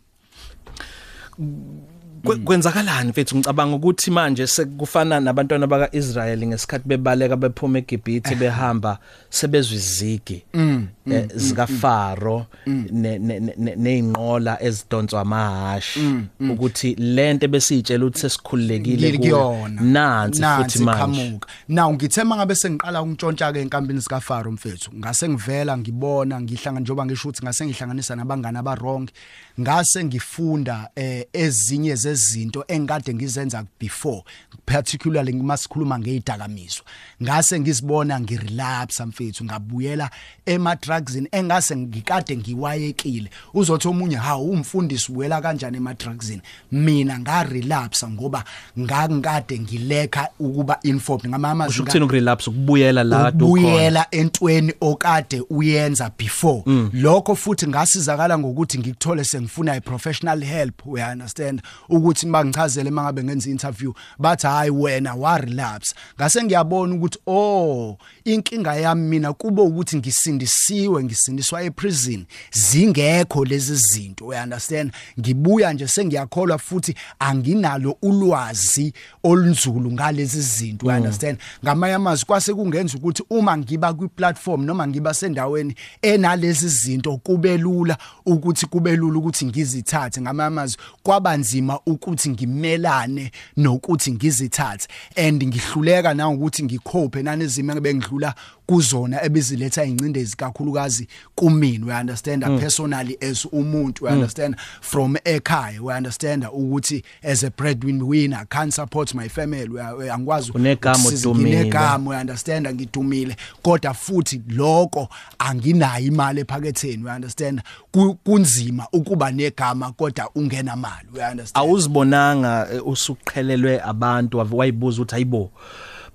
A: Kwenzakalani mfethu? Ngicabanga ukuthi manje sekufana nabantwana bakaIsrael ngesikhathi bebaleka bephuma eGibhithe behamba sebezwe mm, mm, eh, mm, zika Faro neinqola ezidonswa amahashi ukuthi lento besitshela ukuthi sesikhululekile
B: kuyona.
A: nansi futhi manje.
B: now ngithema ngabe sengiqala ukuntshontsha ke enkambini sika Faro mfethu ngase ngivela ngibona ngihlanga njoba ngisho ukuthi ngase ngihlanganisa nabangani abarong ngase ngifunda eh, ezinye zezinto engikade ngizenza before particularly ngimasikhuluma ngezidakamizwa ngase ngizibona ngirelapse mfethu ngabuyela ema drugsini engase ngikade ngiwayekile. Uzothi omunye hawu umfundisi ubuyela kanjani ema drugsini mina nga relapse ngoba ngakade ngileka ukuba informed. Ngamama
A: usho ukuthini ukurelapse ukubuyela la kade
B: ukubuyela entweni okade uyenza before. Mm. lokho futhi ngasizakala ngokuthi ngikuthole sengifuna i professional help we understand? Ukuthi bangichazele mangabe ngenza interview bathi hayi wena wa relapse ngase ngiyabona ukuthi oh inkinga yami mina kube ukuthi ngisindisiwe ngisindiswa eprison zingekho lezi zinto we understand? Ngibuya nje sengiyakholwa futhi anginalo ulwazi olunzulu ngalezi zinto mm. understand? Ngamanye amazwi kwase kungenza ukuthi uma ngiba kwi platform noma ngiba sendaweni enalezi zinto kube lula ukuthi kube lula ukuthi ngizithathe. Ngamanye amazwi kwabanzima ukuthi ngimelane nokuthi ngizithathe. And ngihluleka na ukuthi ngikhophe nanezimo ebengidlula kuzona ebiziletha ingcindezi kakhulukazi kumina. We understand mm. personally as umuntu. We mm. understand from ekhaya. We understand ukuthi as a breadwinner can't support my family. Angikwazi
A: unegama udumile
B: unegama we understand ngidumile. Kodwa futhi lokho anginayo imali ephaketheni. We understand kunzima ukuba negama kodwa ungena imali we understand.
A: Awuzibonanga eh, usuqhelelwe abantu wayibuza ukuthi hayibo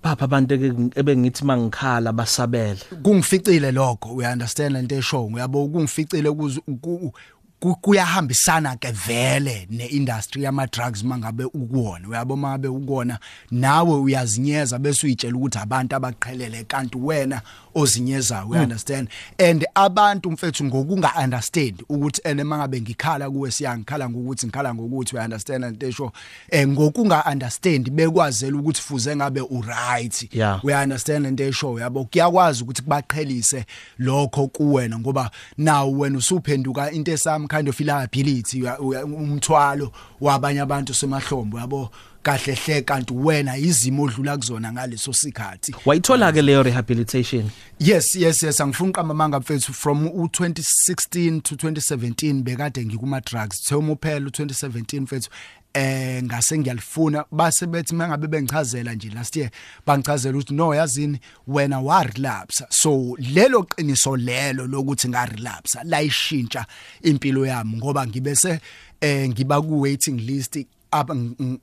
A: bapha abantu ebengithi mangikhala basabela
B: kungificile lokho we understand lento eshow? Uyabo kungificile kuyahambisana ke vele neindustry yama drugs mangabe ukuwona. Uyabo mangabe ukona nawe uyazinyeza bese uyitshela ukuthi abantu abaqhelele kanti wena ozinyezayo we understand? And abantu mfethu ngokunga understand ukuthi ene mangabe ngikhala kuwe siyangikhala ngokuthi ngikhala ngokuthi we understand into esho eh ngokunga understand bekwazela ukuthi fuze ngabe u right we understand into esho yabo? Kuyakwazi ukuthi kubaqhelise lokho kuwena ngoba nawe wena usuphenduka into esami kind of liability umthwalo wabanye abantu semahlombo yabo? Kahle hle kanti wena izimo odlula kuzona ngaleso sikhathi.
A: Wayithola ke leyo rehabilitation?
B: Yes yes yes angifuni uqamba manga mfethu. Mfethu from u2016 to 2017 bekade ngikuma drugs. Thoma uphela u2017 mfethu eh ngase ngiyalifuna. Base bethi mangabe bengichazela nje last year bangichazela ukuthi no yazini wena wa relapse so lelo qiniso lelo lokuthi nga relapse layishintsha impilo yami ngoba ngibese eh ngiba ku waiting list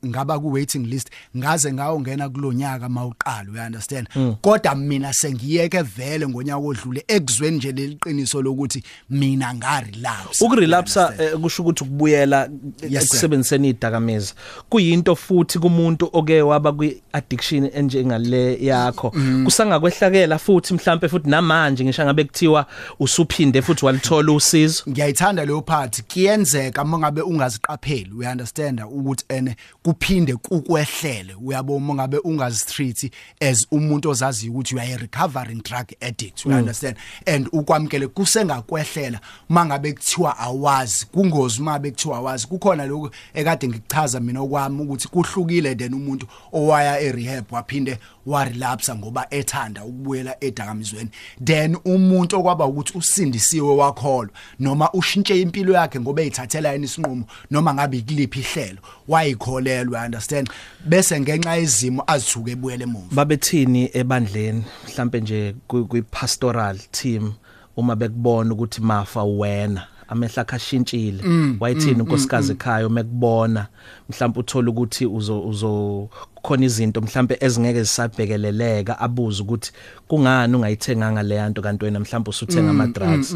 B: ngaba ku waiting list ngaze ngawongena kulonyaka mawuqala you understand? Mm. kodwa mina sengiyeke vele ngonyaka odlule ekuzweni nje leliqiniso lokuthi mina nga relapse
A: ukurelapse eh, kusho ukuthi ukubuyela ekusebenziseni idakamizwa kuyinto futhi kumuntu oke waba kwi addiction enjengale yakho. Mm. kusangakwehlakela futhi mhlambe futhi namanje ngisho ngabe kuthiwa usuphinde futhi walithola usizo.
B: Ngiyayithanda leyo part. Kuyenzeka mangabe ungaziqapheli we understand ukuthi ukuthi ene kuphinde kukwehlele. Uyabo uma ngabe ungazitreat as umuntu ozazi ukuthi a recovering drug addict you mm. understand? And ukwamkele kusengakwehlela mangabe kuthiwa awazi kungozi uma bekuthiwa awazi. Kukhona lokho ekade ngikuchaza mina okwami ukuthi kuhlukile then umuntu owaya e rehab waphinde wa relapse ngoba ethanda ukubuyela edakamizweni. Then umuntu okwaba ukuthi usindisiwe wakholwa noma ushintshe impilo yakhe ngoba eyithathela yena isinqumo noma ngabe ikuliphi ihlelo wayikholelwa understand? Bese ngenxa yezimo azithuke ebuyele emuva.
A: Babethini ebandleni mhlambe nje kwi pastoral team uma bekubona ukuthi mafa wena amehla akhashintshile mm, wayithini mm, unkosikazi mm, ekhaya uma ekubona mhlawumbe uthola ukuthi uzo uzo khona izinto mhlambe ezingeke zisabhekeleleka abuza ukuthi kungani ungayithenganga le yanto kanti wena mhlawumbe usuthenga ama drugs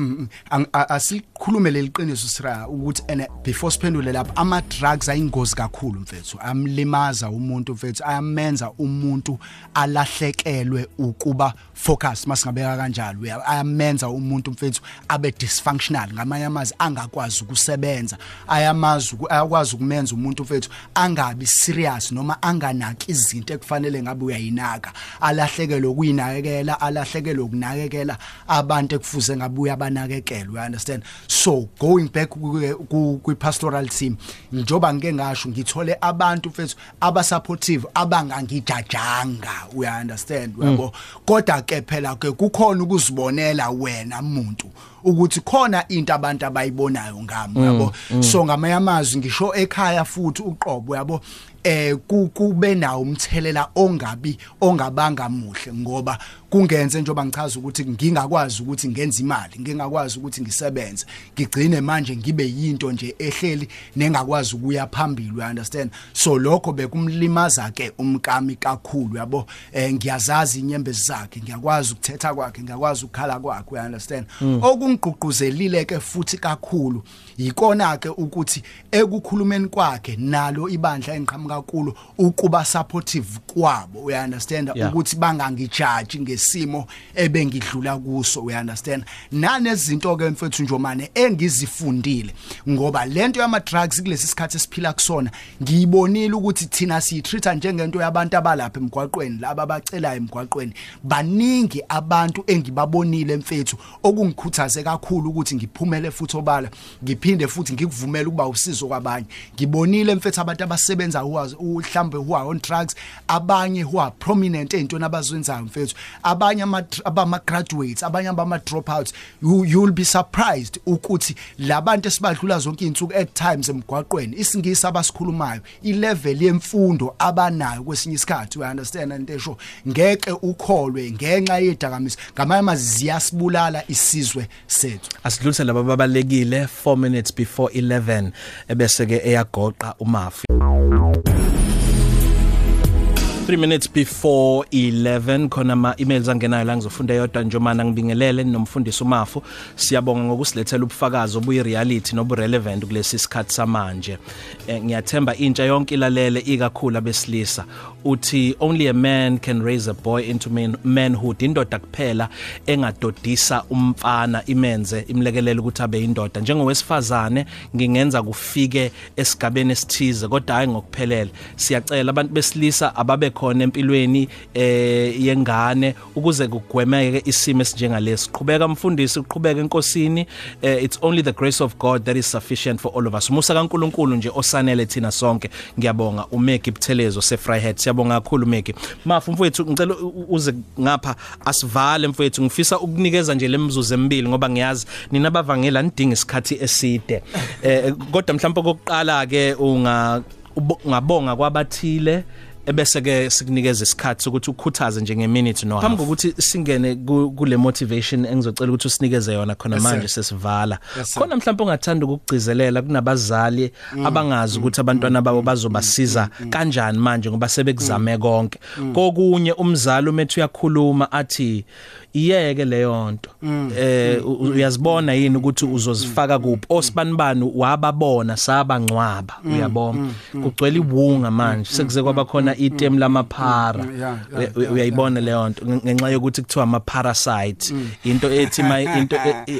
B: asikhulume leliqiniso sira ukuthi ene before siphendule lapha ama drugs ayingozi kakhulu mfethu. Amlimaza umuntu mfethu. Ayamenza umuntu alahlekelwe ukuba focus masingabeka kanjalo ayamenza umuntu mfethu abe dysfunctional ngamanye amazwi angakwazi ukusebenza ayamazi ayakwazi ukumenza umuntu mfethu angabi serious noma anganaki izinto ekufanele ngabe uyayinaka. Alahlekelwe ukuyinakekela alahlekelwe ukunakekela abantu ekufuze ngabe uyabanakekela you understand? So going back kwi pastoral team njoba ngike ngasho ngithole abantu mfethu abasupportive abangangijajanga you understand? Uyabo? Mm. kodwa ke phela ke kukhona ukuzibonela wena umuntu ukuthi khona into abantu abayibonayo ngami yabo mm, mm. so ngamanye amazwi ngisho ekhaya futhi uqobo yabo eh kube nawo umthelela ongabi ongabanga muhle ngoba kungenze njengoba ngichaza ukuthi ngingakwazi ukuthi ngenze imali ngingakwazi ukuthi ngisebenze ngigcine manje ngibe yinto nje ehleli nengakwazi ukuya phambili you understand? So lokho bekumlimaza ke umkami kakhulu yabo? Eh ngiyazazi inyembezi zakhe ngiyakwazi ukuthetha kwakhe ngiyakwazi ukukhala kwakhe you understand? Mm. okungigqugquzelile ke futhi kakhulu yikona ke ukuthi ekukhulumeni kwakhe nalo ibandla engiqhamuka kulo ukuba supportive kwabo you understand ukuthi bangangijudge ngesimo ebengidlula kuso we understand nanezinto ke mfethu njomane engizifundile ngoba lento yama drugs kulesi sikhathi esiphila kusona ngiyibonile ukuthi thina siyitreata njengento yabantu abalapha emgwaqweni laba abacelayo emgwaqweni. Baningi abantu engibabonile mfethu okungikhuthaze kakhulu ukuthi ngiphumele futhi obala ngiphinde futhi ngikuvumela ukuba usizo kwabanye. Ngibonile mfethu abantu abasebenza uhlambe who are on drugs abanye who are prominent ezintweni abazwenzayo mfethu. Abanye abama graduates abanye abama dropouts you you'll be surprised ukuthi labantu esibadlula zonke izinsuku at times emgwaqweni isingisi abasikhulumayo ilevel yemfundo abanayo kwesinye isikhathi we understand and esho ngeke ukholwe ngenxa yedakamisa ngamanye amaziya sibulala isizwe sethu.
A: Asidlulise laba babalekile 4 minutes. Before 11 ebese ke eyagoqa umafu 3 minutes before 11 khona ama emails angenayo la ngizofunda yodwa njomana ngibingelele nomfundisi uMafu. Siyabonga ngokusilethela ubufakazi obuyi reality nobu relevant kulesi sikhathi samanje. E, ngiyathemba intsha yonke ilalele ikakhulu abesilisa. Uthi only a man can raise a boy into man, manhood. Indoda kuphela engadodisa umfana imenze imlekelele ukuthi abe indoda. Njengowesifazane ngingenza kufike esigabeni esithize kodwa hayi ngokuphelele. Siyacela abantu besilisa ababe khona empilweni eh yengane ukuze kugwemeke isimo esinjengalesi. Qhubeka mfundisi uqhubeka enkosini. Eh, it's only the grace of God that is sufficient for all of us. Umusa kaNkuluNkulu nje osanele thina sonke. Ngiyabonga umeki Buthelezo seFryhead siyabonga kakhulu umeki mafu mfowethu ngicela uze ngapha asivale mfowethu. Ngifisa ukunikeza nje lemzuzu emibili ngoba ngiyazi nina abavangela nidinga isikhathi eside. Eh kodwa mhlawumbe kokuqala ke unga ungabonga kwabathile ebese ke sikunikeza isikhathi ukuthi ukhuthaze nje ngeminute no phambi kokuthi singene kule motivation engizocela ukuthi usinikeze yona khona manje sesivala. Khona mhlawumbe ungathanda ukugcizelela kunabazali mm. abangazi ukuthi abantwana babo bazobasiza mm. kanjani manje ngoba sebekuzame mm. konke. Kokunye umzali umethu uyakhuluma athi iyeke leyo nto. Eh uyazibona yini ukuthi uzozifaka kuphi? Osibanibani wababona sabangcwaba. Uyabona kugcwele ibunga manje. Sekuze kwaba khona item lamaphara. Uyayibona leyo nto ngenxa yokuthi kuthiwa ama parasite into ethi into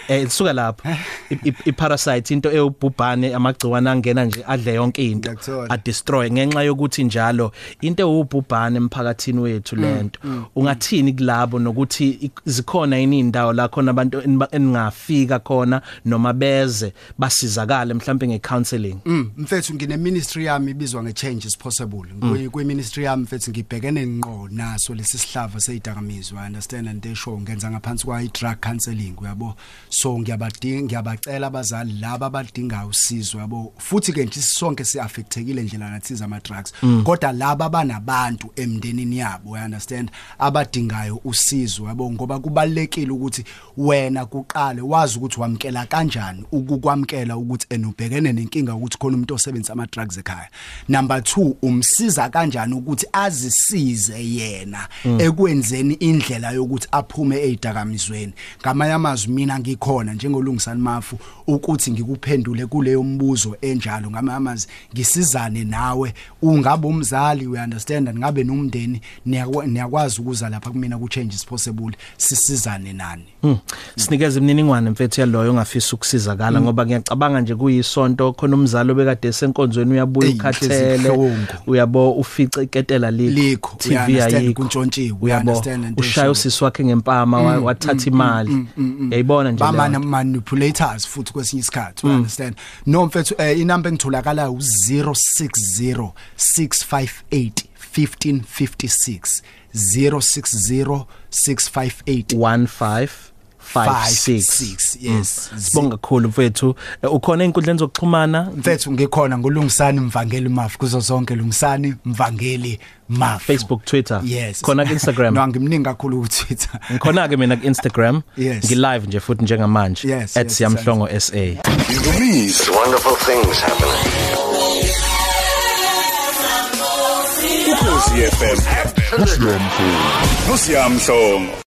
A: esuka lapho. Iparasite into ewubhubhane amagciwane angena nje adle yonke into. A destroy ngenxa yokuthi njalo into ewubhubhane emphakathini wethu lento ungathini kulabo nokuthi zikhona yini indawo la khona abantu eningafika khona noma beze basizakale mhlawumbe ngecounseling?
B: Mfethu ngine ministry yami ibizwa nge change is possible. Kwi ministry yami mfethu ngibhekene ngqo naso lesi sihlava seyidakamizwa understand and they show ngenza ngaphansi kwa i drug counseling uyabo? So ngiyabadinga ngiyabacela abazali laba abadinga usizo yabo futhi ke nje sonke siaffectekile ndlela nathiza ama drugs kodwa laba banabantu emndenini yabo you understand abadingayo usizo yabo ngoba kubalekile ukuthi wena kuqale wazi ukuthi wamkela kanjani ukukwamkela ukuthi enubhekene nenkinga ukuthi khona umuntu osebenzisa ama drugs ekhaya. Number 2 umsiza kanjani ukuthi azisize yena ekwenzeni indlela yokuthi aphume ezidakamizweni ngamanye amazwi mina ngikhona njengolungisani mafu ukuthi ngikuphendule kuleyo mbuzo enjalo. Ngamanye amazwi ngisizane nawe ungabe umzali we understand ngabe nomndeni niyakwazi ukuza lapha kumina ku change is possible sisizane nani?
A: Hmm. sinikeza imininingwane mfethu yaloyo ongafisa ukusizakala ngoba ngiyacabanga nje kuyisonto. Khona umzali obekade esenkonzweni uyabuya ukhathele. uyabo ufice iketela
B: likho
A: TV ayikho.
B: kuntshontshiwe
A: uyabo ushaya usisi wakhe ngempama wathatha imali. yayibona nje
B: bama manipulators futhi kwesinye isikhathi you understand. No mfethu inamba engitholakala u060 658 1556 060 658
A: 1556
B: yes.
A: Sibonga kakhulu mfethu. Ukhona inkundleni zokuxhumana?
B: Mfethu ngikhona ngulungisani mvangeli mafu. Kuzo zonke lungisani mvangeli mafu.
A: Facebook Twitter?
B: Yes.
A: khona ku Instagram?
B: No ngimningi kakhulu ku Twitter
A: ngikhona ke mina ku Instagram
B: yes.
A: ngi live nje futhi njengamanje
B: yes, yes,
A: @siyamhlongo SA
C: Indumiso wonderful things happening. Ukhosi FM Nosiyamhlongo Nosiyamhlongo